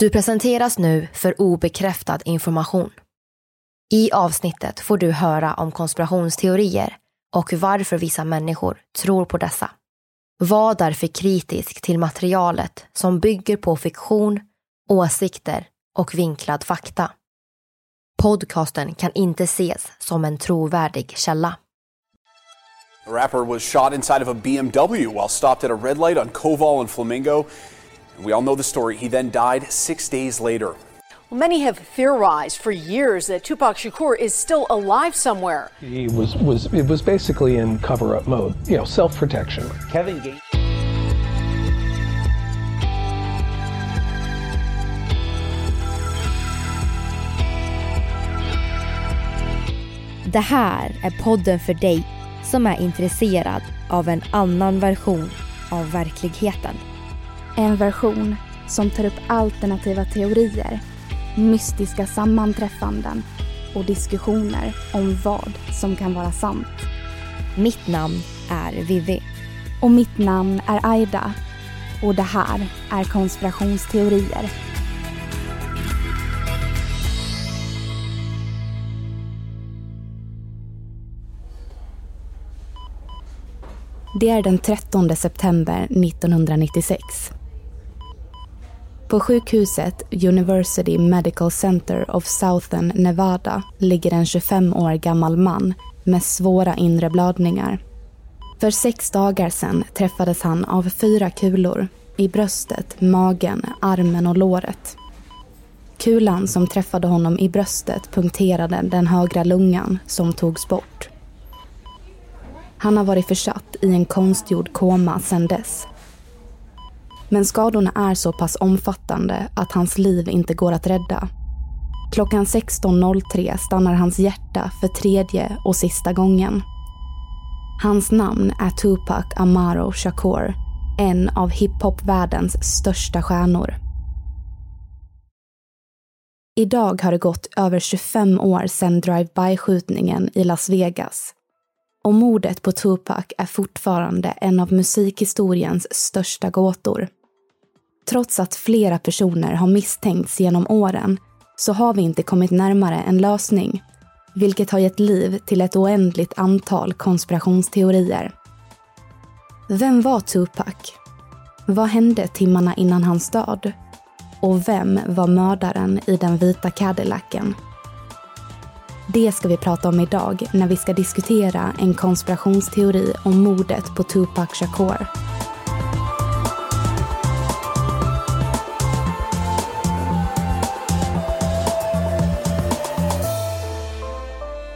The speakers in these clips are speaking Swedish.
Du presenteras nu för obekräftad information. I avsnittet får du höra om konspirationsteorier och varför vissa människor tror på dessa. Var därför kritisk till materialet som bygger på fiktion, åsikter och vinklad fakta. Podcasten kan inte ses som en trovärdig källa. A rapper was shot inside of a BMW while stopped at a red light on Koval and Flamingo. We all know the story. He then died six days later. Well, many have theorized for years that Tupac Shakur is still alive somewhere. He was was it was basically in cover up mode, you know, self protection. Kevin Gates. Det här är podden för dig som är intresserad av en annan version av verkligheten. En version som tar upp alternativa teorier, mystiska sammanträffanden och diskussioner om vad som kan vara sant. Mitt namn är Vivi. Och mitt namn är Aida. Och det här är konspirationsteorier. Det är den 13 september 1996. På sjukhuset University Medical Center of Southern Nevada ligger en 25 år gammal man med svåra inre blödningar. För sex dagar sedan träffades han av fyra kulor i bröstet, magen, armen och låret. Kulan som träffade honom i bröstet punkterade den högra lungan som togs bort. Han har varit försatt i en konstgjord koma sedan dess. Men skadorna är så pass omfattande att hans liv inte går att rädda. Klockan 16.03 stannar hans hjärta för tredje och sista gången. Hans namn är Tupac Amaro Shakur, en av hiphopvärldens största stjärnor. Idag har det gått över 25 år sedan drive-by-skjutningen i Las Vegas och mordet på Tupac är fortfarande en av musikhistoriens största gåtor. Trots att flera personer har misstänkts genom åren så har vi inte kommit närmare en lösning, vilket har gett liv till ett oändligt antal konspirationsteorier. Vem var Tupac? Vad hände timmarna innan hans död? Och vem var mördaren i den vita Cadillacen? Det ska vi prata om idag när vi ska diskutera en konspirationsteori om mordet på Tupac Shakur.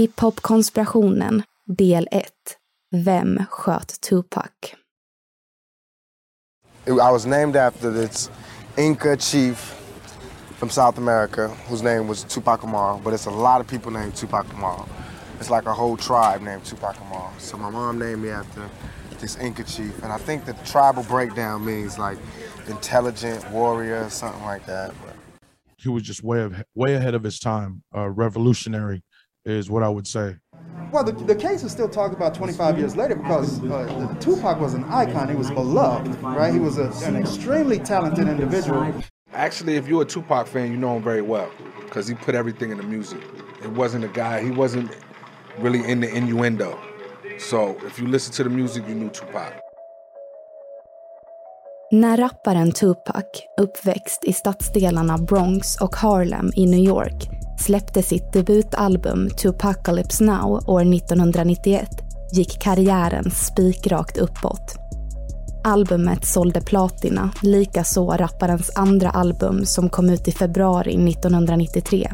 Hiphop-konspirationen del 1. Vem sköt Tupac? I was named after this Inca chief from South America whose name was Tupac Amaru, but it's a lot of people named Tupac Amaru. It's like a whole tribe named Tupac Amaru. So my mom named me after this Inca chief, and I think the tribal breakdown means like intelligent warrior, something like that. He was just way of, way ahead of his time. Uh, revolutionary is what I would say. Well, the, the case is still talked about 25 years later because uh, Tupac was an icon. He was beloved, right? He was a, an extremely talented individual. Actually, if you're a Tupac fan, you know him very well because he put everything in the music. It wasn't a guy, he wasn't really in the innuendo. So if you listen to the music, you knew Tupac. När rapparen Tupac, uppväxt i stadsdelarna Bronx och Harlem i New York, släppte sitt debutalbum Tupacalypse Now år 1991 gick karriären spikrakt uppåt. Albumet sålde platina, likaså rapparens andra album som kom ut i februari 1993.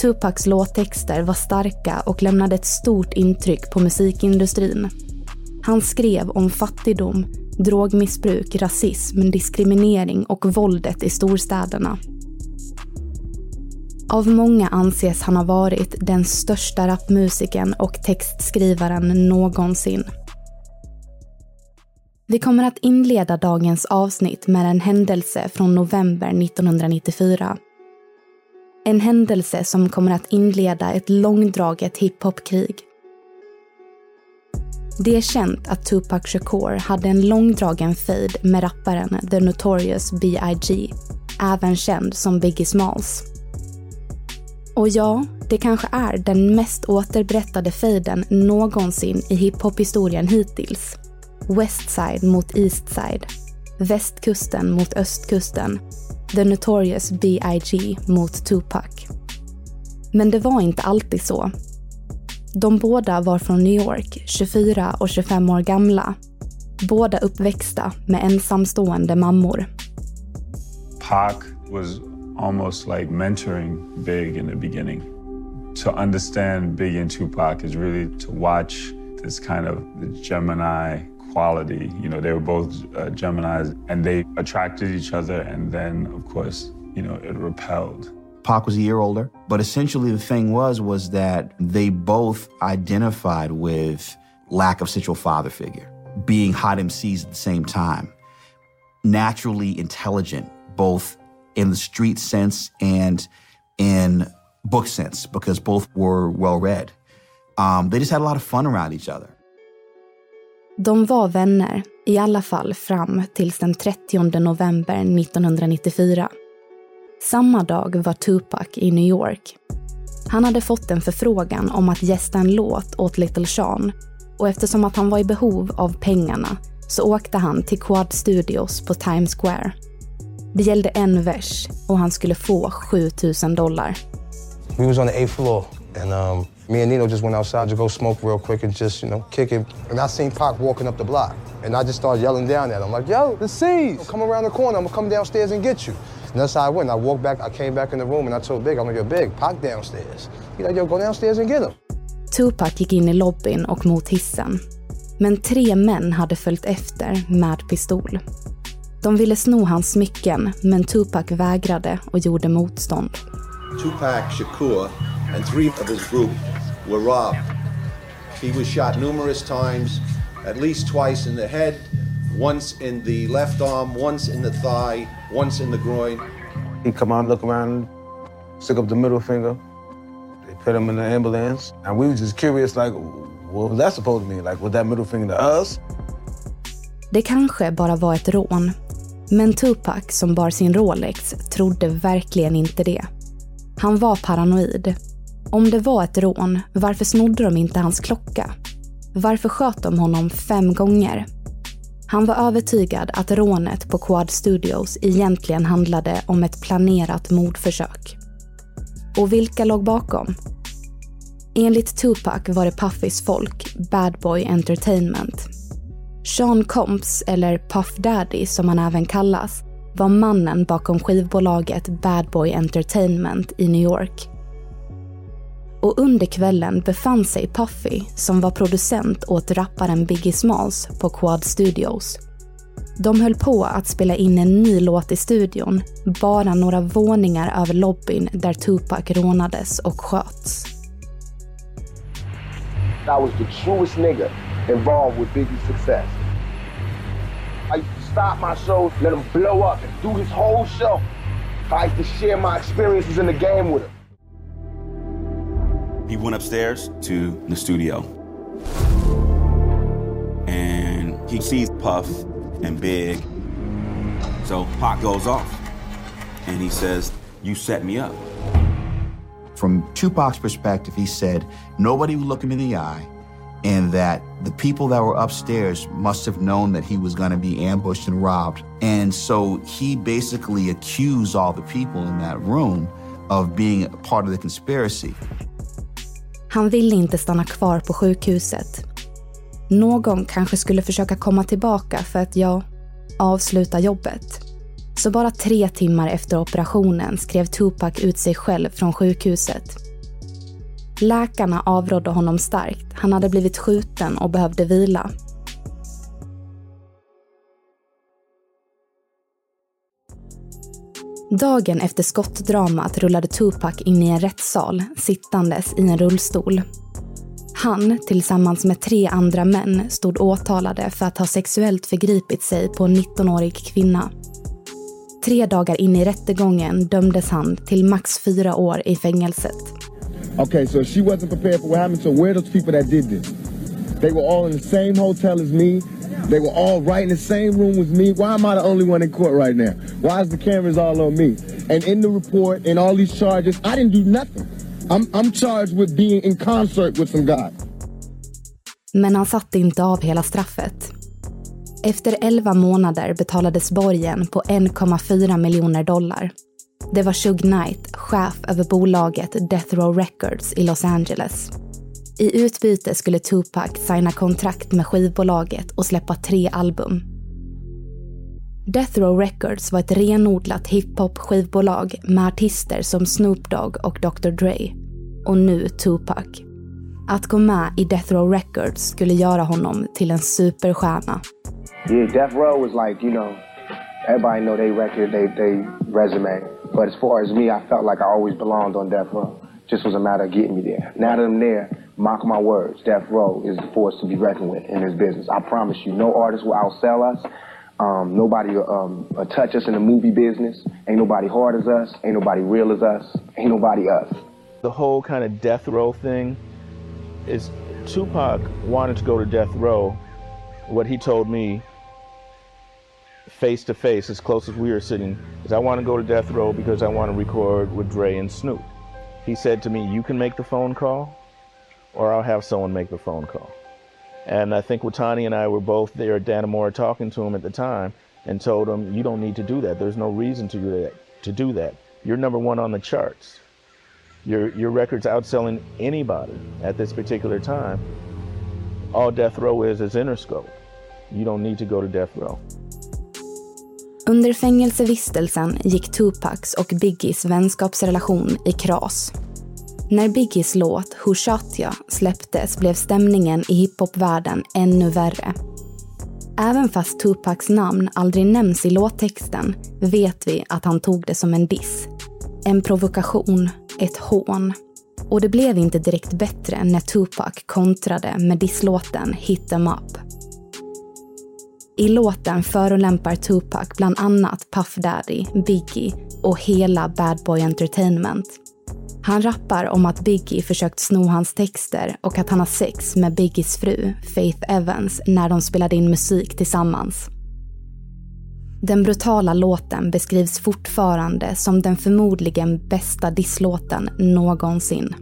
Tupacs låttexter var starka och lämnade ett stort intryck på musikindustrin. Han skrev om fattigdom, drogmissbruk, rasism, diskriminering och våldet i storstäderna. Av många anses han ha varit den största rapmusiken och textskrivaren någonsin. Vi kommer att inleda dagens avsnitt med en händelse från november 1994. En händelse som kommer att inleda ett långdraget hiphopkrig. Det är känt att Tupac Shakur hade en långdragen fejd med rapparen The Notorious B.I.G. Även känd som Biggie Smalls. Och ja, det kanske är den mest återberättade fejden någonsin i hiphop-historien hittills. Westside mot Eastside. Västkusten mot östkusten. The Notorious B.I.G. mot Tupac. Men det var inte alltid så. De båda var från New York, 24 och 25 år gamla. Båda uppväxta med ensamstående mammor. Pac was almost like mentoring Big in the beginning. To understand Big and Tupac is really to watch this kind of Gemini quality. You know, they were both uh, Geminis and they attracted each other, and then, of course, you know, it repelled. Pac was a year older, but essentially the thing was was that they both identified with lack of central father figure, being hot MCs at the same time, naturally intelligent, both in the street sense and in book sense, because both were well read. Um, they just had a lot of fun around each other. De var vänner, i alla fall fram tills den 30 november 1994. Samma dag var Tupac i New York. Han hade fått en förfrågan om att gästa en låt åt Little Sean och eftersom att han var i behov av pengarna så åkte han till Quad Studios på Times Square. Det gällde en vers och han skulle få 7000 dollar. We was on the eighth floor and um, me and Nino just went outside to go smoke real quick and just, you know, kick it. And I seen Pac walking up the block. And I just started yelling down at him, like, yo, the C's, come around the corner, I'm gonna come downstairs and get you. And that's how I went. I walked back, I came back in the room and I told Big, I'm like, yo, Big, Pac downstairs. He's like, yo, go downstairs and get him. Tupac gick in i lobbyn och mot hissen. Men tre män hade följt efter med pistol. De ville sno hans smycken, men Tupac vägrade och gjorde motstånd. Tupac Shakur and three of his group were robbed. He was shot numerous times, at least twice in the head, once in the left arm, once in the thigh, once in the groin. He come out, look around, stick up the middle finger. They put him in the ambulance. And we was just curious, like, what was that supposed to mean? Like, was that middle finger to us? Det kanske bara var ett rån. Men Tupac, som bar sin Rolex, trodde verkligen inte det. Han var paranoid. Om det var ett rån, varför snodde de inte hans klocka? Varför sköt de honom fem gånger? Han var övertygad att rånet på Quad Studios egentligen handlade om ett planerat mordförsök. Och vilka låg bakom? Enligt Tupac var det Puffys folk, Bad Boy Entertainment. Sean Combs, eller Puff Daddy som han även kallas, var mannen bakom skivbolaget Bad Boy Entertainment i New York. Och under kvällen befann sig Puffy, som var producent åt rapparen Biggie Smalls på Quad Studios. De höll på att spela in en ny låt i studion, bara några våningar över lobbyn där Tupac rånades och sköts. I was the truest nigga involved with Biggie's success. I used to stop my shows, let him blow up and do his whole show. I used to share my experiences in the game with him. He went upstairs to the studio. And he sees Puff and Big. So Pac goes off. And he says, You set me up. From Tupac's perspective, he said nobody would look him in the eye, and that the people that were upstairs must have known that he was going to be ambushed and robbed. And so he basically accused all the people in that room of being part of the conspiracy. Han ville inte stanna kvar på sjukhuset. Någon kanske skulle försöka komma tillbaka för att, ja, avsluta jobbet. Så bara tre timmar efter operationen skrev Tupac ut sig själv från sjukhuset. Läkarna avrådde honom starkt. Han hade blivit skjuten och behövde vila. Dagen efter skottdramat rullade Tupac in i en rättssal sittandes i en rullstol. Han, tillsammans med tre andra män, stod åtalade för att ha sexuellt förgripit sig på en 19-årig kvinna. Tre dagar in i rättegången dömdes han till max fyra år i fängelset. Okay, so she wasn't prepared for what happened. So where those people that did this? They were all in the same hotel as me. They were all right in the same room with me. Why am I the only one in court right now? Why is the cameras all on me? And in the report and all these charges, I didn't do nothing. I'm, I'm charged with being in concert with some guy. Men han satte inte av hela straffet. Efter 11 månader betalades borgen på 1,4 miljoner dollar. Det var Shug Knight, chef över bolaget Death Row Records i Los Angeles. I utbyte skulle Tupac signa kontrakt med skivbolaget och släppa tre album. Death Row Records var ett renodlat hiphop-skivbolag med artister som Snoop Dogg och Dr Dre. Och nu Tupac. Att gå med i Death Row Records skulle göra honom till en superstjärna. Yeah, Death Row was like, you know, everybody know they record, they, resume. But as far as me, I felt like I always belonged on Death Row. Just was a matter of getting me there. Now that I'm there, mark my words, Death Row is a force to be reckoned with in this business. I promise you, no artist will outsell us. Um, nobody will um, uh, touch us in the movie business. Ain't nobody hard as us. Ain't nobody real as us. Ain't nobody us. The whole kind of death row thing is Tupac wanted to go to death row. What he told me face to face, as close as we were sitting, is I want to go to death row because I want to record with Dre and Snoop. He said to me, You can make the phone call, or I'll have someone make the phone call. And I think Watani and I were both there at Danamora talking to him at the time and told him, You don't need to do that. There's no reason to do that. To do that. You're number one on the charts. Your, your record's outselling anybody at this particular time. All death row is is Interscope. You don't need to go to death row. Under fängelsevistelsen gick Tupacs och Biggies vänskapsrelation i kras. När Biggies låt Who Shot Ya släpptes blev stämningen i hiphopvärlden ännu värre. Även fast Tupacs namn aldrig nämns i låttexten vet vi att han tog det som en diss. En provokation, ett hån. Och det blev inte direkt bättre när Tupac kontrade med disslåten Hit em up. I låten förolämpar Tupac bland annat Puff Daddy, Biggie och hela Bad Boy Entertainment. Han rappar om att Biggie försökt sno hans texter och att han har sex med Biggies fru, Faith Evans, när de spelade in musik tillsammans. Den brutala låten beskrivs fortfarande som den förmodligen bästa disslåten någonsin.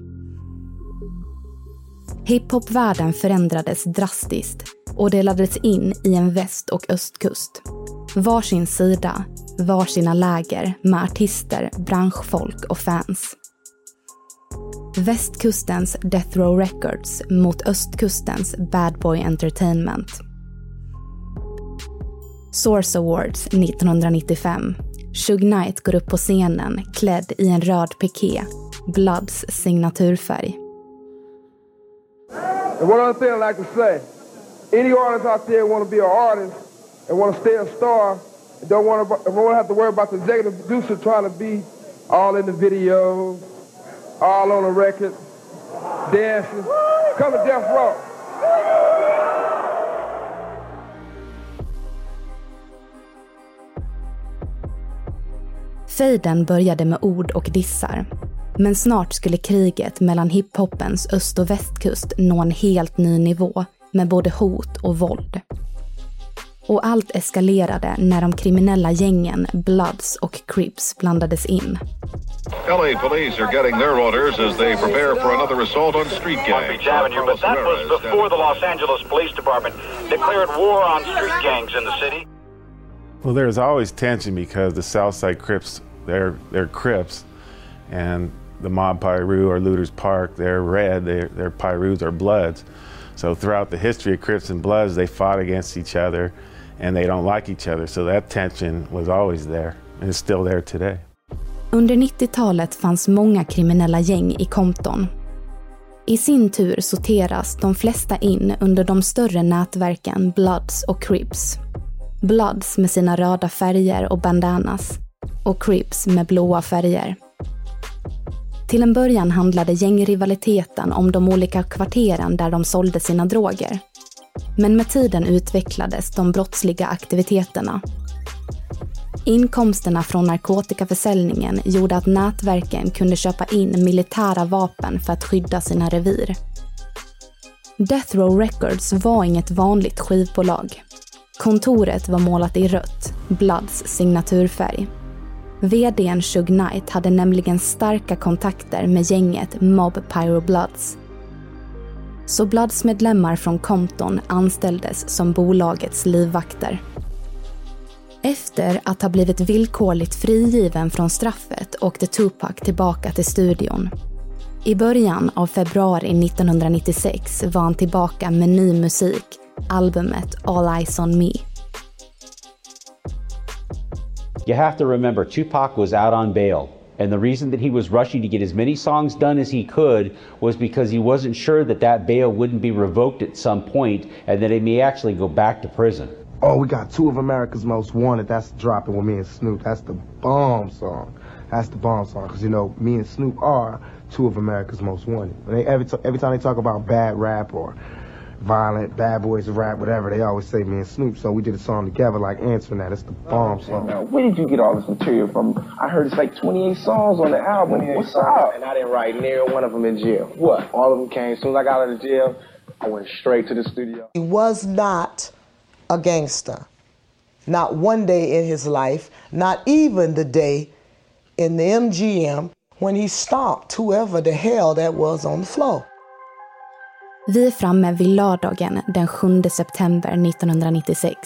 Hiphopvärlden förändrades drastiskt och det laddades in i en väst och östkust. Varsin sida, varsina läger med artister, branschfolk och fans. Västkustens Death Row Records mot östkustens Bad Boy Entertainment. Source Awards 1995. Shug Knight går upp på scenen klädd i en röd piké, Bloods signaturfärg. And one other thing I'd like to say, any artist out there want to be an artist and want to stay a star, and don't want to, don't want to have to worry about the executive producer trying to be all in the video, all on the record, dancing. Come to Death Row. Fejden började med ord och dissar. Men snart skulle kriget mellan hiphopens öst och västkust nå en helt ny nivå med både hot och våld. Och allt eskalerade när de kriminella gängen Bloods och Crips blandades in. LA police are getting their orders as they prepare for another assault on street gangs. Avenue, but that was before the Los Angeles Police Department declared war on street gangs in the city. Well, there's always tension because the Southside Crips, they're, they're Crips, and the Mob Piru or Looters Park, they're red, they're, they're Pirus or Bloods. So throughout the history of Crips and Bloods, they fought against each other and they don't like each other. So that tension was always there and it's still there today. Under 90-talet fanns många kriminella gäng i Compton. I sin tur sorteras de flesta in under de större nätverken Bloods och Crips. Bloods med sina röda färger och bandanas och Crips med blåa färger. Till en början handlade gängrivaliteten om de olika kvarteren där de sålde sina droger. Men med tiden utvecklades de brottsliga aktiviteterna. Inkomsterna från narkotikaförsäljningen gjorde att nätverken kunde köpa in militära vapen för att skydda sina revir. Death Row Records var inget vanligt skivbolag. Kontoret var målat i rött, Bloods signaturfärg. VDn Shug Knight hade nämligen starka kontakter med gänget Mob Pyro Bloods. Så Bloods-medlemmar från Compton anställdes som bolagets livvakter. Efter att ha blivit villkorligt frigiven från straffet åkte Tupac tillbaka till studion. I början av februari 1996 var han tillbaka med ny musik, albumet All Eyes On Me. You have to remember, Tupac was out on bail. And the reason that he was rushing to get as many songs done as he could was because he wasn't sure that that bail wouldn't be revoked at some point and that he may actually go back to prison. Oh, we got two of America's Most Wanted. That's dropping with me and Snoop. That's the bomb song. That's the bomb song because you know me and Snoop are two of America's Most Wanted. They, every every time they talk about bad rap or violent, bad boys of rap, whatever, they always say me and Snoop. So we did a song together, like answering that. It's the bomb song. Now, where did you get all this material from? I heard it's like 28 songs on the album. What's up? And I didn't write near one of them in jail. What? All of them came. As soon as I got out of jail, I went straight to the studio. He was not a gangster. Not one day in his life, not even the day in the MGM when he stomped whoever the hell that was on the floor. Vi är framme vid lördagen den 7 september 1996.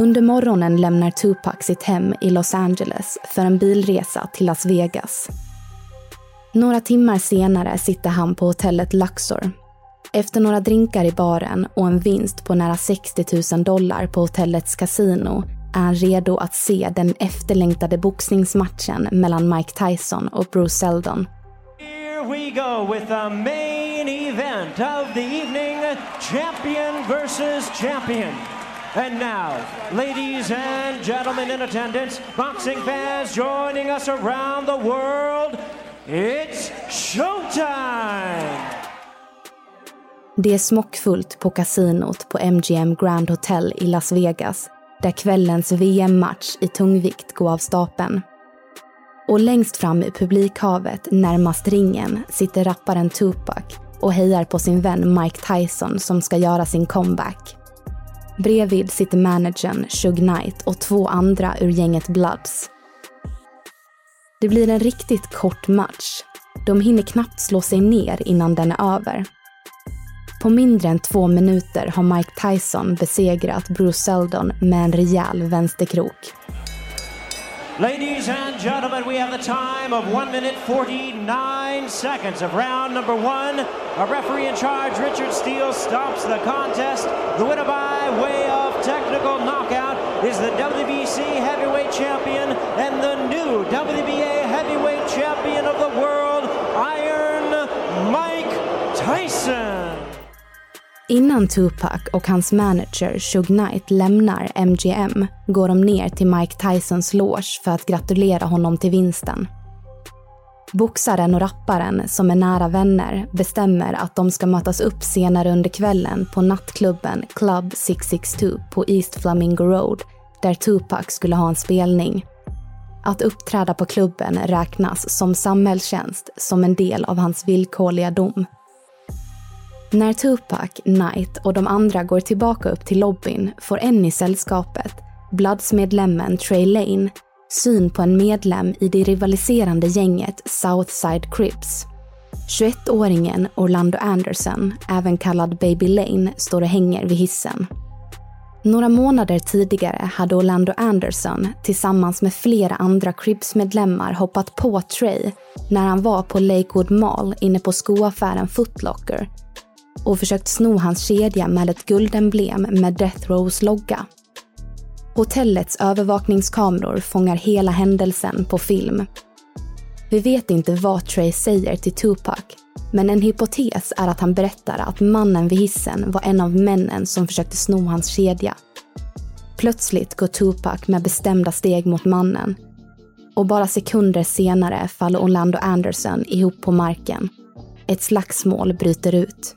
Under morgonen lämnar Tupac sitt hem i Los Angeles för en bilresa till Las Vegas. Några timmar senare sitter han på hotellet Luxor. Efter några drinkar i baren och en vinst på nära 60 000 dollar på hotellets kasino är han redo att se den efterlängtade boxningsmatchen mellan Mike Tyson och Bruce Seldon. We go with the main event of the evening, champion versus champion. And now, ladies and gentlemen in attendance, boxing fans joining us around the world, it's showtime! Det är smockfullt på kasinot på MGM Grand Hotel i Las Vegas där kvällens VM-match i tungvikt går av stapeln. Och längst fram i publikhavet, närmast ringen, sitter rapparen Tupac och hejar på sin vän Mike Tyson som ska göra sin comeback. Bredvid sitter managern Shug Knight och två andra ur gänget Bloods. Det blir en riktigt kort match. De hinner knappt slå sig ner innan den är över. På mindre än två minuter har Mike Tyson besegrat Bruce Seldon med en rejäl vänsterkrok. Ladies and gentlemen, we have the time of 1 minute 49 seconds of round number one. A referee in charge, Richard Steele, stops the contest. The winner by way of technical knockout is the WBC heavyweight champion and the new WBA heavyweight champion of the world, Iron Mike Tyson. Innan Tupac och hans manager Shug Knight lämnar MGM går de ner till Mike Tysons loge för att gratulera honom till vinsten. Boxaren och rapparen, som är nära vänner, bestämmer att de ska mötas upp senare under kvällen på nattklubben Club 662 på East Flamingo Road, där Tupac skulle ha en spelning. Att uppträda på klubben räknas som samhällstjänst som en del av hans villkorliga dom. När Tupac, Knight och de andra går tillbaka upp till lobbyn får en i sällskapet, Bloods-medlemmen Trey Lane, syn på en medlem i det rivaliserande gänget Southside Crips. 21-åringen Orlando Anderson, även kallad Baby Lane, står och hänger vid hissen. Några månader tidigare hade Orlando Anderson tillsammans med flera andra Cribs-medlemmar hoppat på Trey när han var på Lakewood Mall inne på skoaffären Footlocker och försökt sno hans kedja med ett guldemblem med Death Rows logga. Hotellets övervakningskameror fångar hela händelsen på film. Vi vet inte vad Trey säger till Tupac, men en hypotes är att han berättar att mannen vid hissen var en av männen som försökte sno hans kedja. Plötsligt går Tupac med bestämda steg mot mannen och bara sekunder senare faller Orlando Anderson ihop på marken. Ett slagsmål bryter ut.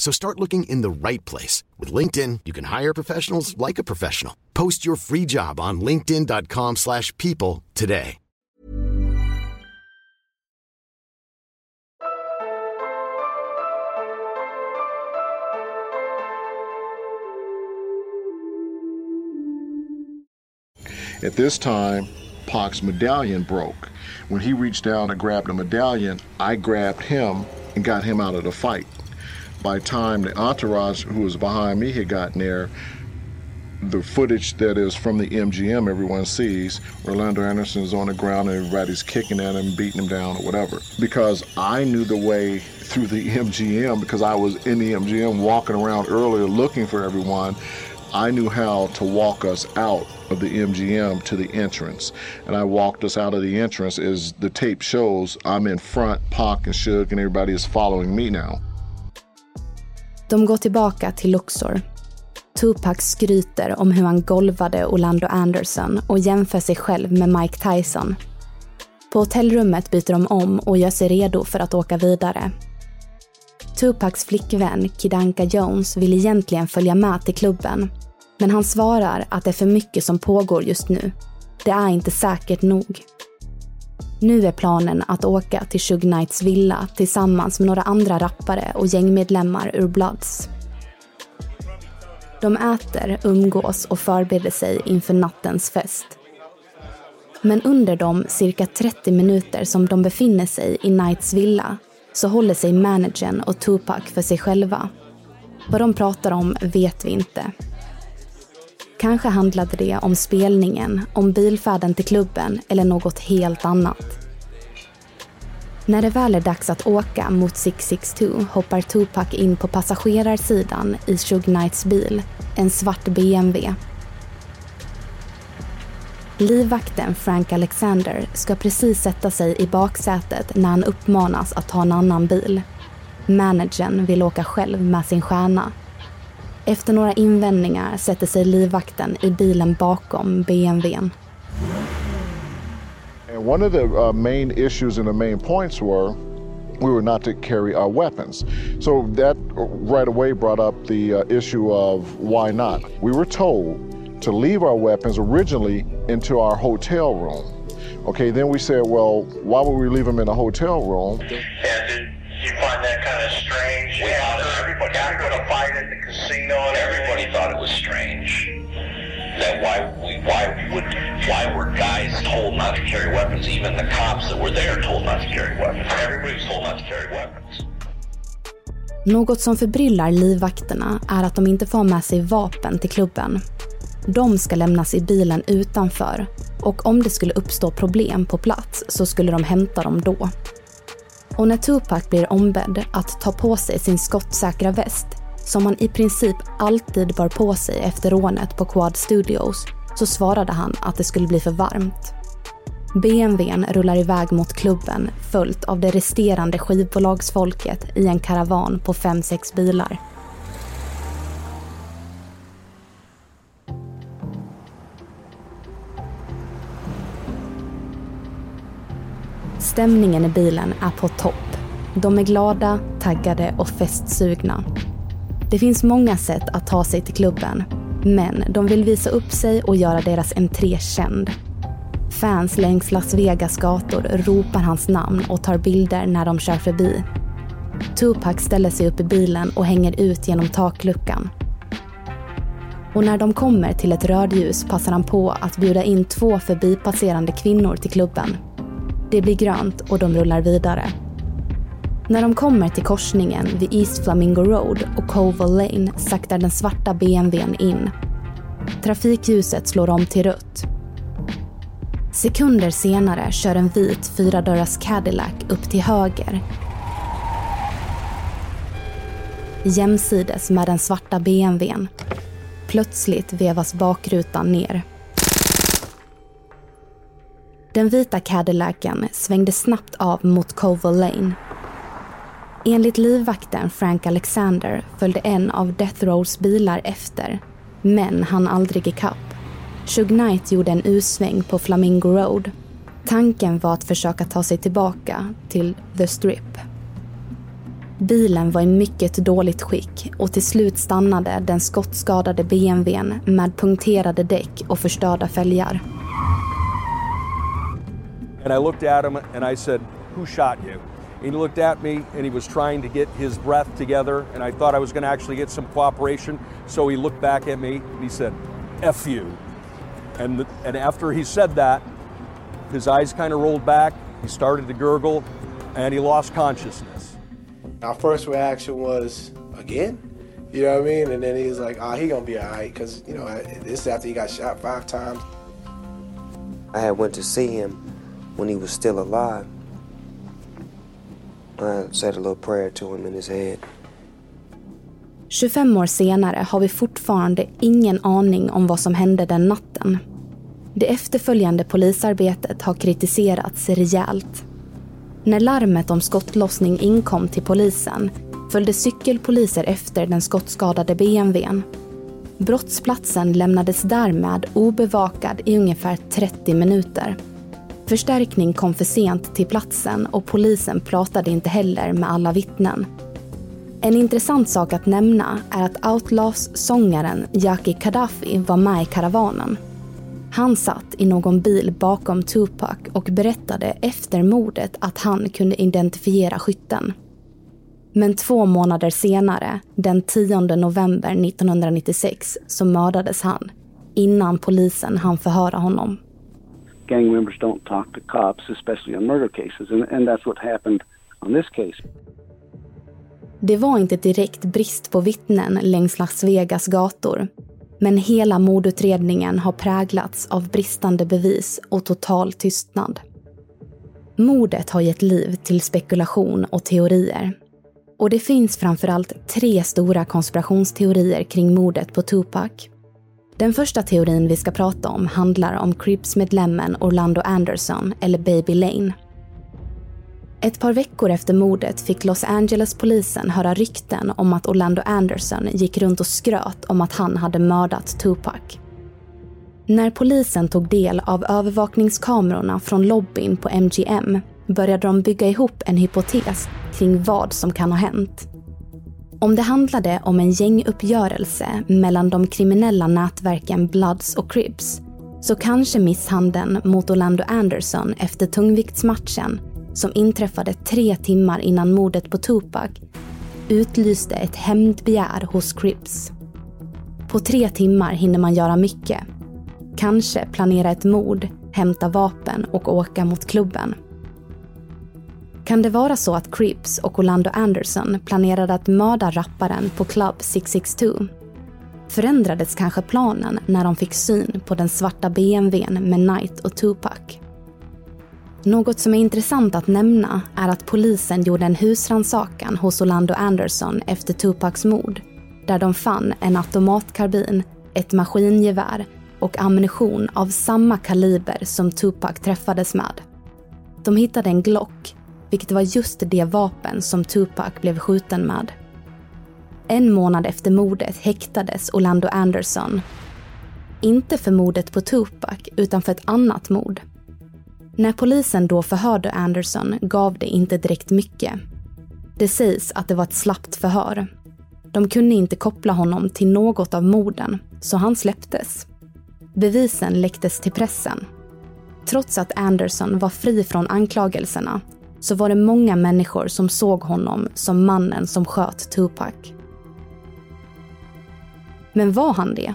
So start looking in the right place. With LinkedIn, you can hire professionals like a professional. Post your free job on linkedin.com slash people today. At this time, Pac's medallion broke. When he reached down and grabbed the medallion, I grabbed him and got him out of the fight. By the time the entourage who was behind me had gotten there, the footage that is from the MGM everyone sees, Orlando Anderson is on the ground and everybody's kicking at him, beating him down or whatever. Because I knew the way through the MGM because I was in the MGM walking around earlier looking for everyone. I knew how to walk us out of the MGM to the entrance. And I walked us out of the entrance as the tape shows. I'm in front, Pac and Suge, and everybody is following me now. De går tillbaka till Luxor. Tupac skryter om hur han golvade Orlando Anderson och jämför sig själv med Mike Tyson. På hotellrummet byter de om och gör sig redo för att åka vidare. Tupacs flickvän Kidanka Jones vill egentligen följa med till klubben. Men han svarar att det är för mycket som pågår just nu. Det är inte säkert nog. Nu är planen att åka till Shug Knights villa tillsammans med några andra rappare och gängmedlemmar ur Bloods. De äter, umgås och förbereder sig inför nattens fest. Men under de cirka 30 minuter som de befinner sig i Knights villa så håller sig managern och Tupac för sig själva. Vad de pratar om vet vi inte. Kanske handlade det om spelningen, om bilfärden till klubben eller något helt annat. När det väl är dags att åka mot 662 hoppar Tupac in på passagerarsidan i Shug Knights bil, en svart BMW. Livvakten Frank Alexander ska precis sätta sig i baksätet när han uppmanas att ta en annan bil. Managern vill åka själv med sin stjärna. Efter några invändningar sätter sig livvakten i bilen bakom BMWn. And one of the uh, main issues and the main points were we were not to carry our weapons. So that right away brought up the uh, issue of why not. We were told to leave our weapons originally into our hotel room. Okay, then we said, well, why would we leave them in a hotel room? Yeah, did you find that kind of strange? We after, everybody, after the thing at and everybody thought it was strange. That why we why we would why were guys told not to carry weapons? Even the cops that were there told not to carry weapons. Everybody was told not to carry weapons. Något som förbryllar livvakterna är att de inte får med sig vapen till klubben. De ska lämnas i bilen utanför och om det skulle uppstå problem på plats så skulle de hämta dem då. Och när Tupac blir ombedd att ta på sig sin skottsäkra väst, som han i princip alltid bar på sig efter rånet på Quad Studios, så svarade han att det skulle bli för varmt. BMWn rullar iväg mot klubben följt av det resterande skivbolagsfolket i en karavan på fem sex bilar. Stämningen i bilen är på topp. De är glada, taggade och festsugna. Det finns många sätt att ta sig till klubben, men de vill visa upp sig och göra deras entré känd. Fans längs Las Vegas gator ropar hans namn och tar bilder när de kör förbi. Tupac ställer sig upp i bilen och hänger ut genom takluckan. Och när de kommer till ett rödljus passar han på att bjuda in två förbipasserande kvinnor till klubben. Det blir grönt och de rullar vidare. När de kommer till korsningen vid East Flamingo Road och Coval Lane saktar den svarta BMWn in. Trafikljuset slår om till rött. Sekunder senare kör en vit fyradörrars Cadillac upp till höger. Jämsides med den svarta BMWn. Plötsligt vevas bakrutan ner. Den vita Cadillacen svängde snabbt av mot Coval Lane. Enligt livvakten Frank Alexander följde en av Death Rows bilar efter, men han aldrig ikapp. Shug Knight gjorde en U-sväng på Flamingo Road. Tanken var att försöka ta sig tillbaka till The Strip. Bilen var i mycket dåligt skick och till slut stannade den skottskadade BMWn med punkterade däck och förstörda fälgar. And I looked at him and I said, Who shot you? And he looked at me and he was trying to get his breath together. And I thought I was going to actually get some cooperation. So he looked back at me and he said, F you. And, and after he said that, his eyes kind of rolled back. He started to gurgle and he lost consciousness. Our first reaction was, again? You know what I mean? And then he was like, oh, he gonna be all right. Because, you know, this is after he got shot five times. I had went to see him when he was still alive. 25 år senare har vi fortfarande ingen aning om vad som hände den natten. Det efterföljande polisarbetet har kritiserats rejält. När larmet om skottlossning inkom till polisen följde cykelpoliser efter den skottskadade BMWn. Brottsplatsen lämnades därmed obevakad i ungefär 30 minuter. Förstärkning kom för sent till platsen och polisen pratade inte heller med alla vittnen. En intressant sak att nämna är att Outlaws-sångaren Yaki Gaddafi var med i karavanen. Han satt i någon bil bakom Tupac och berättade efter mordet att han kunde identifiera skytten. Men två månader senare, den 10 november 1996, så mördades han innan polisen hann förhöra honom. Gang members don't talk to cops, especially on murder cases, and, and that's what happened on this case. Det var inte direkt brist på vittnen längs Las Vegas gator. Men hela mordutredningen har präglats av bristande bevis och total tystnad. Mordet har gett liv till spekulation och teorier. Och det finns framförallt tre stora konspirationsteorier kring mordet på Tupac. Den första teorin vi ska prata om handlar om Crips-medlemmen Orlando Anderson, eller Baby Lane. Ett par veckor efter mordet fick Los Angeles-polisen höra rykten om att Orlando Anderson gick runt och skröt om att han hade mördat Tupac. När polisen tog del av övervakningskamerorna från lobbyn på MGM började de bygga ihop en hypotes kring vad som kan ha hänt. Om det handlade om en gänguppgörelse mellan de kriminella nätverken Bloods och Cribs så kanske misshandeln mot Orlando Anderson efter tungviktsmatchen som inträffade tre timmar innan mordet på Tupac utlyste ett hämndbegär hos Cribs. På tre timmar hinner man göra mycket. Kanske planera ett mord, hämta vapen och åka mot klubben. Kan det vara så att Crips och Orlando Anderson planerade att mörda rapparen på Club 662? Förändrades kanske planen när de fick syn på den svarta BMWn med Knight och Tupac? Något som är intressant att nämna är att polisen gjorde en husrannsakan hos Orlando Anderson efter Tupacs mord, där de fann en automatkarbin, ett maskingevär och ammunition av samma kaliber som Tupac träffades med. De hittade en Glock vilket var just det vapen som Tupac blev skjuten med. En månad efter mordet häktades Orlando Anderson. Inte för mordet på Tupac, utan för ett annat mord. När polisen då förhörde Anderson gav det inte direkt mycket. Det sägs att det var ett slappt förhör. De kunde inte koppla honom till något av morden, så han släpptes. Bevisen läcktes till pressen. Trots att Anderson var fri från anklagelserna så var det många människor som såg honom som mannen som sköt Tupac. Men var han det?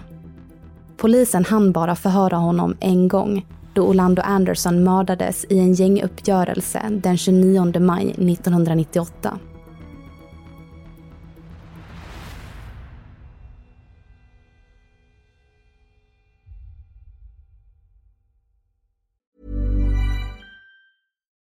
Polisen hann bara förhöra honom en gång då Orlando Anderson mördades i en gänguppgörelse den 29 maj 1998.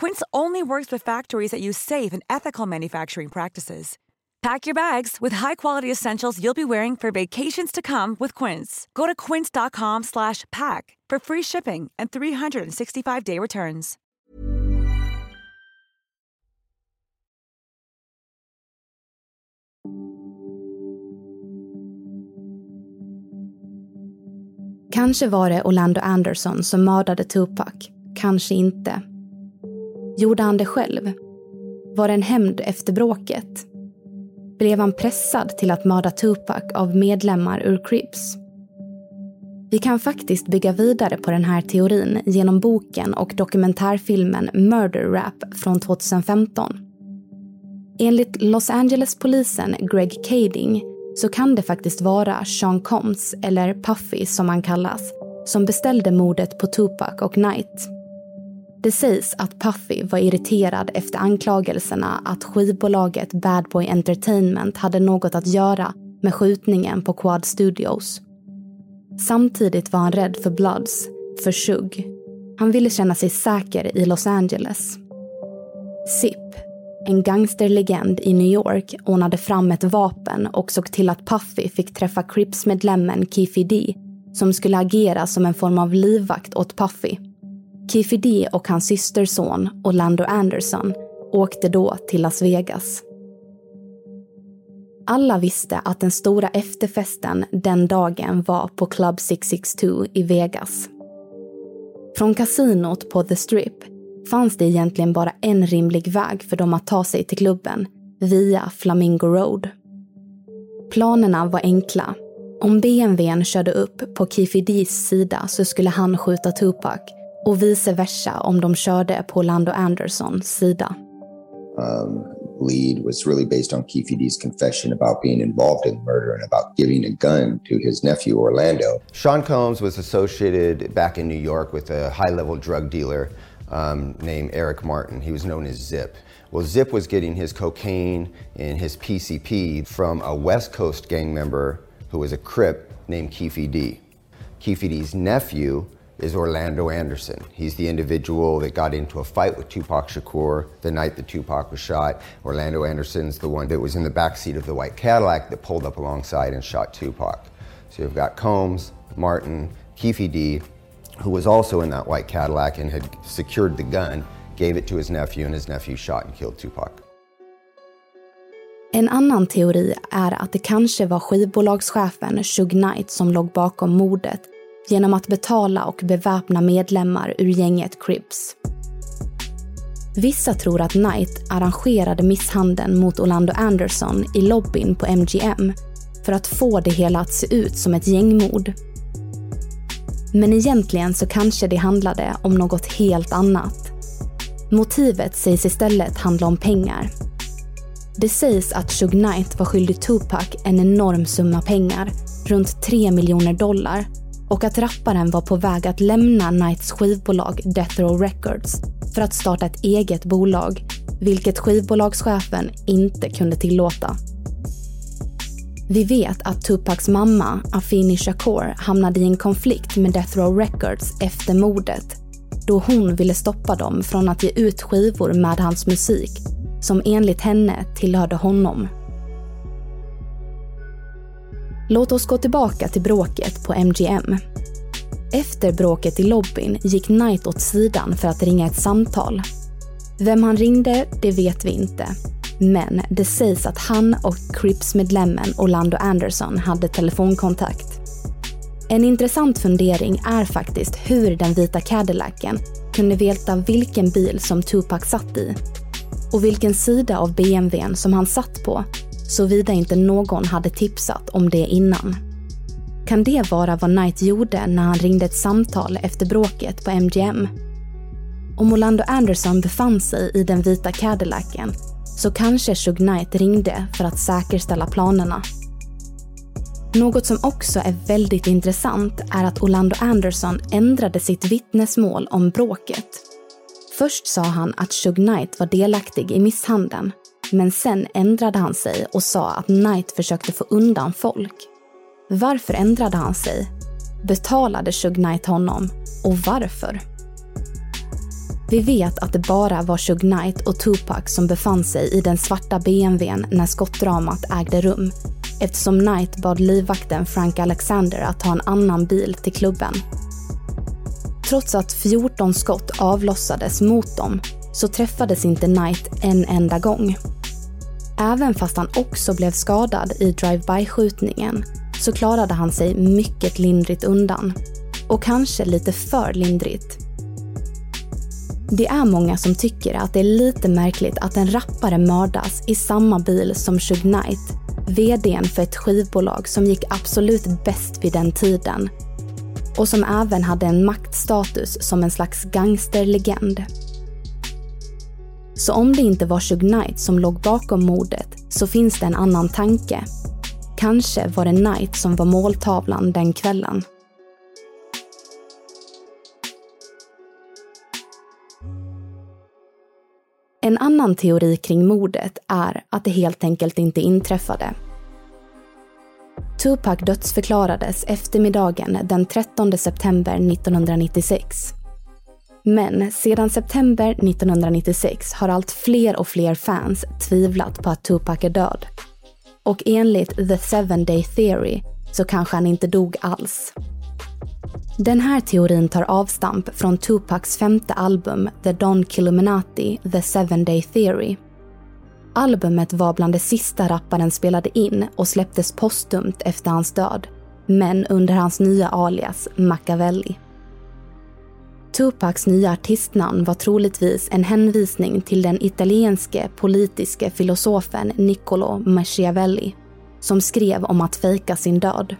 Quince only works with factories that use safe and ethical manufacturing practices. Pack your bags with high-quality essentials you'll be wearing for vacations to come with Quince. Go to quince.com/pack for free shipping and 365-day returns. Kanske var det Orlando Anderson som mördade Tupac, kanske inte. Gjorde han det själv? Var det en hämnd efter bråket? Blev han pressad till att mörda Tupac av medlemmar ur Crips? Vi kan faktiskt bygga vidare på den här teorin genom boken och dokumentärfilmen Murder Rap från 2015. Enligt Los Angeles-polisen Greg Kading så kan det faktiskt vara Sean Combs, eller Puffy som han kallas, som beställde mordet på Tupac och Knight. Det sägs att Puffy var irriterad efter anklagelserna att skivbolaget Bad Boy Entertainment hade något att göra med skjutningen på Quad Studios. Samtidigt var han rädd för Bloods, för Shug. Han ville känna sig säker i Los Angeles. Zip, en gangsterlegend i New York, ordnade fram ett vapen och såg till att Puffy fick träffa Crips-medlemmen Keefy D som skulle agera som en form av livvakt åt Puffy. Keefe D och hans systerson Orlando Anderson åkte då till Las Vegas. Alla visste att den stora efterfesten den dagen var på Club 662 i Vegas. Från kasinot på The Strip fanns det egentligen bara en rimlig väg för dem att ta sig till klubben, via Flamingo Road. Planerna var enkla. Om BMWn körde upp på Kifidis D's sida så skulle han skjuta Tupac och vice versa om de körde på Orlando Andersons sida. Um, lead was really based on Keefe D's confession about being involved in the murder and about giving a gun to his nephew Orlando. Sean Combs was associated back in New York with a high-level drug dealer um, named Eric Martin. He was known as Zip. Well, Zip was getting his cocaine and his PCP from a West Coast gang member who was a Crip named Keefe D. Keefe D's nephew is Orlando Anderson. He's the individual that got into a fight with Tupac Shakur the night that Tupac was shot. Orlando Anderson's the one that was in the backseat of the white Cadillac that pulled up alongside and shot Tupac. So you've got Combs, Martin, Keefe D, who was also in that white Cadillac and had secured the gun, gave it to his nephew, and his nephew shot and killed Tupac. En annan teori är att det kanske var skivbolagschefen Shug Knight som låg bakom mordet genom att betala och beväpna medlemmar ur gänget Crips. Vissa tror att Knight arrangerade misshandeln mot Orlando Anderson i lobbyn på MGM för att få det hela att se ut som ett gängmord. Men egentligen så kanske det handlade om något helt annat. Motivet sägs istället handla om pengar. Det sägs att Shug Knight var skyldig Tupac en enorm summa pengar, runt 3 miljoner dollar, och att rapparen var på väg att lämna Knights skivbolag Death Row Records för att starta ett eget bolag, vilket skivbolagschefen inte kunde tillåta. Vi vet att Tupacs mamma, Afini Shakur, hamnade i en konflikt med Death Row Records efter mordet, då hon ville stoppa dem från att ge ut skivor med hans musik, som enligt henne tillhörde honom. Låt oss gå tillbaka till bråket på MGM. Efter bråket i lobbyn gick Knight åt sidan för att ringa ett samtal. Vem han ringde, det vet vi inte. Men det sägs att han och Crips-medlemmen Orlando Anderson hade telefonkontakt. En intressant fundering är faktiskt hur den vita Cadillacen kunde veta vilken bil som Tupac satt i och vilken sida av BMWn som han satt på såvida inte någon hade tipsat om det innan. Kan det vara vad Knight gjorde när han ringde ett samtal efter bråket på MGM? Om Orlando Anderson befann sig i den vita Cadillacen så kanske Shug Knight ringde för att säkerställa planerna. Något som också är väldigt intressant är att Orlando Anderson ändrade sitt vittnesmål om bråket. Först sa han att Shug Knight var delaktig i misshandeln men sen ändrade han sig och sa att Knight försökte få undan folk. Varför ändrade han sig? Betalade Shug Knight honom? Och varför? Vi vet att det bara var Shug Knight och Tupac som befann sig i den svarta BMWn när skottdramat ägde rum eftersom Knight bad livvakten Frank Alexander att ta en annan bil till klubben. Trots att 14 skott avlossades mot dem så träffades inte Knight en enda gång. Även fast han också blev skadad i drive-by-skjutningen så klarade han sig mycket lindrigt undan. Och kanske lite för lindrigt. Det är många som tycker att det är lite märkligt att en rappare mördas i samma bil som Shug Knight, VDn för ett skivbolag som gick absolut bäst vid den tiden och som även hade en maktstatus som en slags gangsterlegend. Så om det inte var Shug Knight som låg bakom mordet så finns det en annan tanke. Kanske var det Knight som var måltavlan den kvällen. En annan teori kring mordet är att det helt enkelt inte inträffade. Tupac dödsförklarades eftermiddagen den 13 september 1996. Men sedan september 1996 har allt fler och fler fans tvivlat på att Tupac är död. Och enligt The Seven Day Theory så kanske han inte dog alls. Den här teorin tar avstamp från Tupacs femte album The Don Killuminati, The Seven Day Theory. Albumet var bland det sista rapparen spelade in och släpptes postumt efter hans död, men under hans nya alias Machiavelli. Tupacs nya artistnamn var troligtvis en hänvisning till den italienske politiske filosofen Niccolo Machiavelli som skrev om att fejka sin död.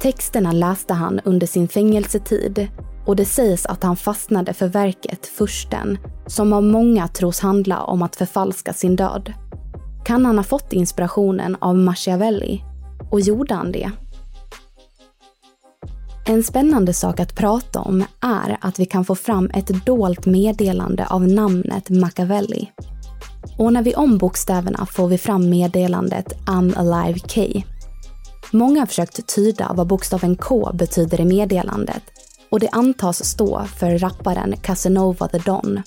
Texterna läste han under sin fängelsetid och det sägs att han fastnade för verket Fursten som av många tros handla om att förfalska sin död. Kan han ha fått inspirationen av Machiavelli? Och gjorde han det? En spännande sak att prata om är att vi kan få fram ett dolt meddelande av namnet Machiavelli. Och när vi om bokstäverna får vi fram meddelandet I'm alive K. Många har försökt tyda vad bokstaven K betyder i meddelandet och det antas stå för rapparen Casanova the Don.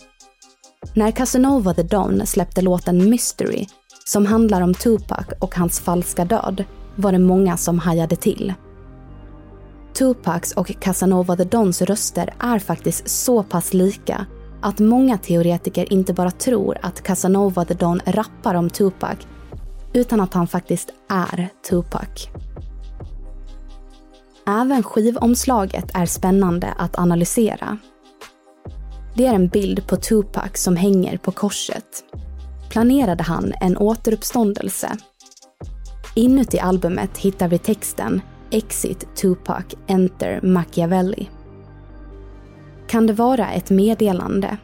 När Casanova the Don släppte låten Mystery, som handlar om Tupac och hans falska död, var det många som hajade till. Tupacs och Casanova the Dons röster är faktiskt så pass lika att många teoretiker inte bara tror att Casanova the Don rappar om Tupac, utan att han faktiskt är Tupac. Även skivomslaget är spännande att analysera. Det är en bild på Tupac som hänger på korset. Planerade han en återuppståndelse? Inuti albumet hittar vi texten Exit Tupac, Enter Machiavelli. Kan det vara ett meddelande?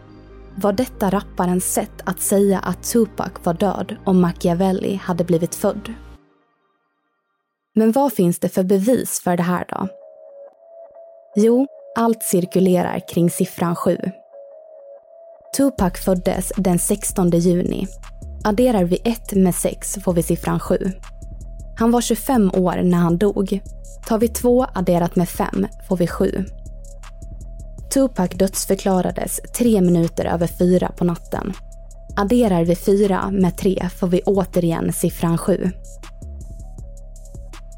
Var detta rapparens sätt att säga att Tupac var död om Machiavelli hade blivit född? Men vad finns det för bevis för det här då? Jo, allt cirkulerar kring siffran 7. Tupac föddes den 16 juni. Adderar vi 1 med 6 får vi siffran 7. Han var 25 år när han dog. Tar vi två adderat med fem får vi sju. Tupac dödsförklarades tre minuter över fyra på natten. Adderar vi fyra med tre får vi återigen siffran sju.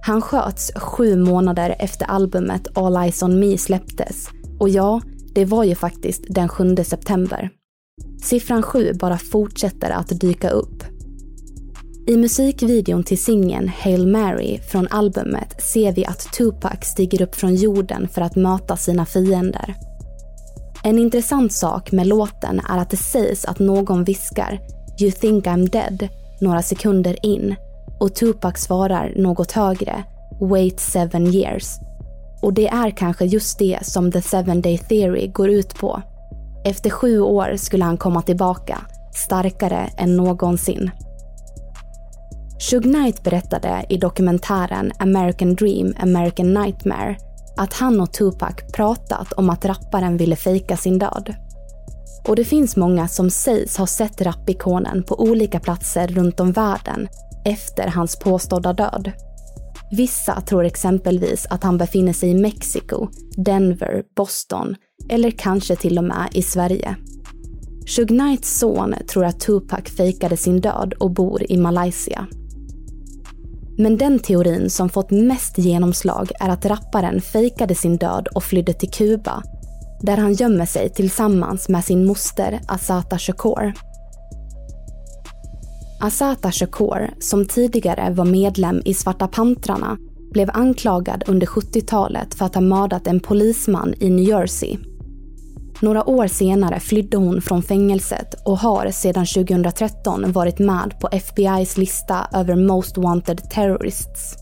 Han sköts sju månader efter albumet All Eyes On Me släpptes. Och ja, det var ju faktiskt den 7 september. Siffran 7 bara fortsätter att dyka upp. I musikvideon till singeln Hail Mary från albumet ser vi att Tupac stiger upp från jorden för att möta sina fiender. En intressant sak med låten är att det sägs att någon viskar “You think I'm dead” några sekunder in och Tupac svarar något högre, “Wait seven years”. Och det är kanske just det som The Seven Day Theory går ut på. Efter sju år skulle han komma tillbaka, starkare än någonsin. Shug Knight berättade i dokumentären American Dream, American Nightmare att han och Tupac pratat om att rapparen ville fejka sin död. Och det finns många som sägs ha sett rappikonen på olika platser runt om världen efter hans påstådda död. Vissa tror exempelvis att han befinner sig i Mexiko, Denver, Boston eller kanske till och med i Sverige. Shug Knights son tror att Tupac fejkade sin död och bor i Malaysia. Men den teorin som fått mest genomslag är att rapparen fejkade sin död och flydde till Kuba, där han gömmer sig tillsammans med sin moster Asata Shakur. Asata Shakur, som tidigare var medlem i Svarta Pantrarna, blev anklagad under 70-talet för att ha mördat en polisman i New Jersey. Några år senare flydde hon från fängelset och har sedan 2013 varit med på FBI's lista över Most Wanted Terrorists.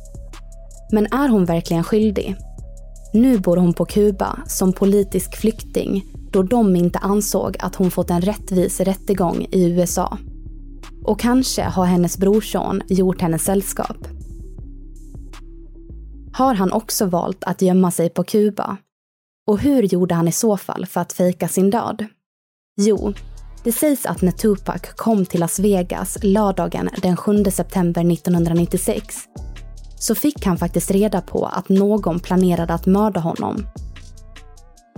Men är hon verkligen skyldig? Nu bor hon på Kuba som politisk flykting då de inte ansåg att hon fått en rättvis rättegång i USA. Och kanske har hennes brorson gjort henne sällskap. Har han också valt att gömma sig på Kuba? Och hur gjorde han i så fall för att fejka sin död? Jo, det sägs att när Tupac kom till Las Vegas lördagen den 7 september 1996 så fick han faktiskt reda på att någon planerade att mörda honom.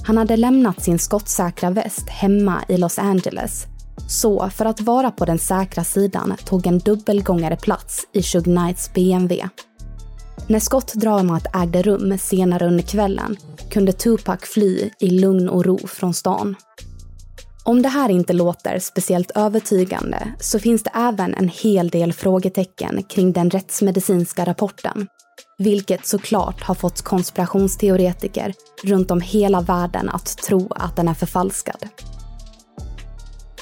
Han hade lämnat sin skottsäkra väst hemma i Los Angeles så för att vara på den säkra sidan tog en dubbelgångare plats i Shug Knights BMW. När skottdramat ägde rum senare under kvällen kunde Tupac fly i lugn och ro från stan. Om det här inte låter speciellt övertygande så finns det även en hel del frågetecken kring den rättsmedicinska rapporten. Vilket såklart har fått konspirationsteoretiker runt om hela världen att tro att den är förfalskad.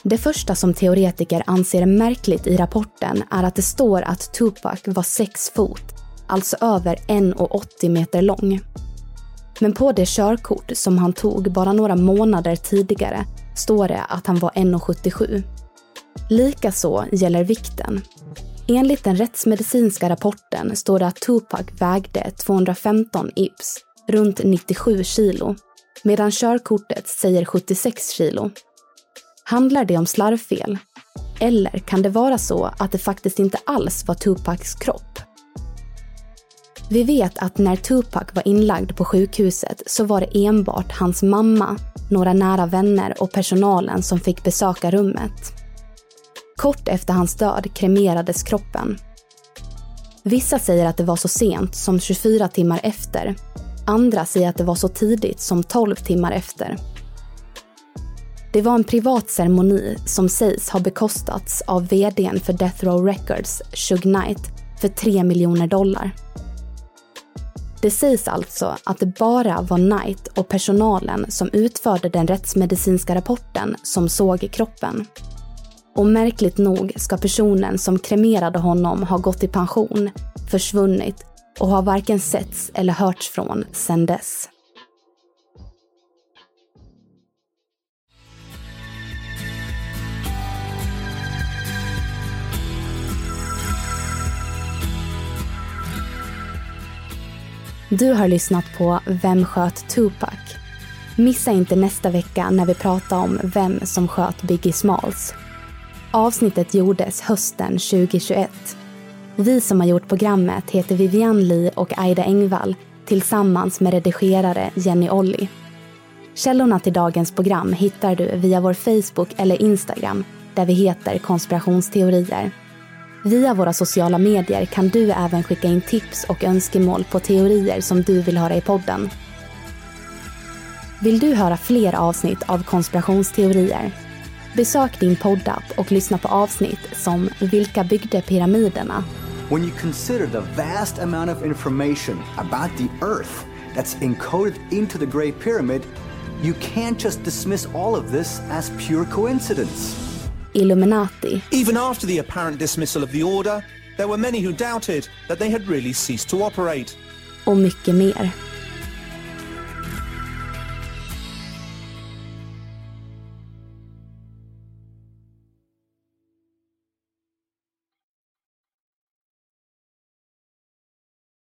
Det första som teoretiker anser märkligt i rapporten är att det står att Tupac var sex fot, alltså över 1,80 meter lång. Men på det körkort som han tog bara några månader tidigare står det att han var 1,77. Likaså gäller vikten. Enligt den rättsmedicinska rapporten står det att Tupac vägde 215 ips, runt 97 kilo, medan körkortet säger 76 kilo. Handlar det om slarvfel? Eller kan det vara så att det faktiskt inte alls var Tupacs kropp? Vi vet att när Tupac var inlagd på sjukhuset så var det enbart hans mamma, några nära vänner och personalen som fick besöka rummet. Kort efter hans död kremerades kroppen. Vissa säger att det var så sent som 24 timmar efter. Andra säger att det var så tidigt som 12 timmar efter. Det var en privat ceremoni som sägs ha bekostats av vdn för Death Row Records, Shug Knight, för 3 miljoner dollar. Det sägs alltså att det bara var Knight och personalen som utförde den rättsmedicinska rapporten som såg kroppen. Och märkligt nog ska personen som kremerade honom ha gått i pension, försvunnit och har varken setts eller hörts från sedan dess. Du har lyssnat på Vem sköt Tupac? Missa inte nästa vecka när vi pratar om vem som sköt Biggie Smalls. Avsnittet gjordes hösten 2021. Vi som har gjort programmet heter Vivian Lee och Aida Engvall tillsammans med redigerare Jenny Olli. Källorna till dagens program hittar du via vår Facebook eller Instagram där vi heter konspirationsteorier. Via våra sociala medier kan du även skicka in tips och önskemål på teorier som du vill höra i podden. Vill du höra fler avsnitt av konspirationsteorier? Besök din poddapp och lyssna på avsnitt som Vilka byggde pyramiderna? When you consider the vast amount of information about the Earth that's encoded into the Great Pyramid, you can't just dismiss all of this as pure coincidence. Illuminati. Even after the apparent dismissal of the order, there were many who doubted that they had really ceased to operate. Och mycket mer.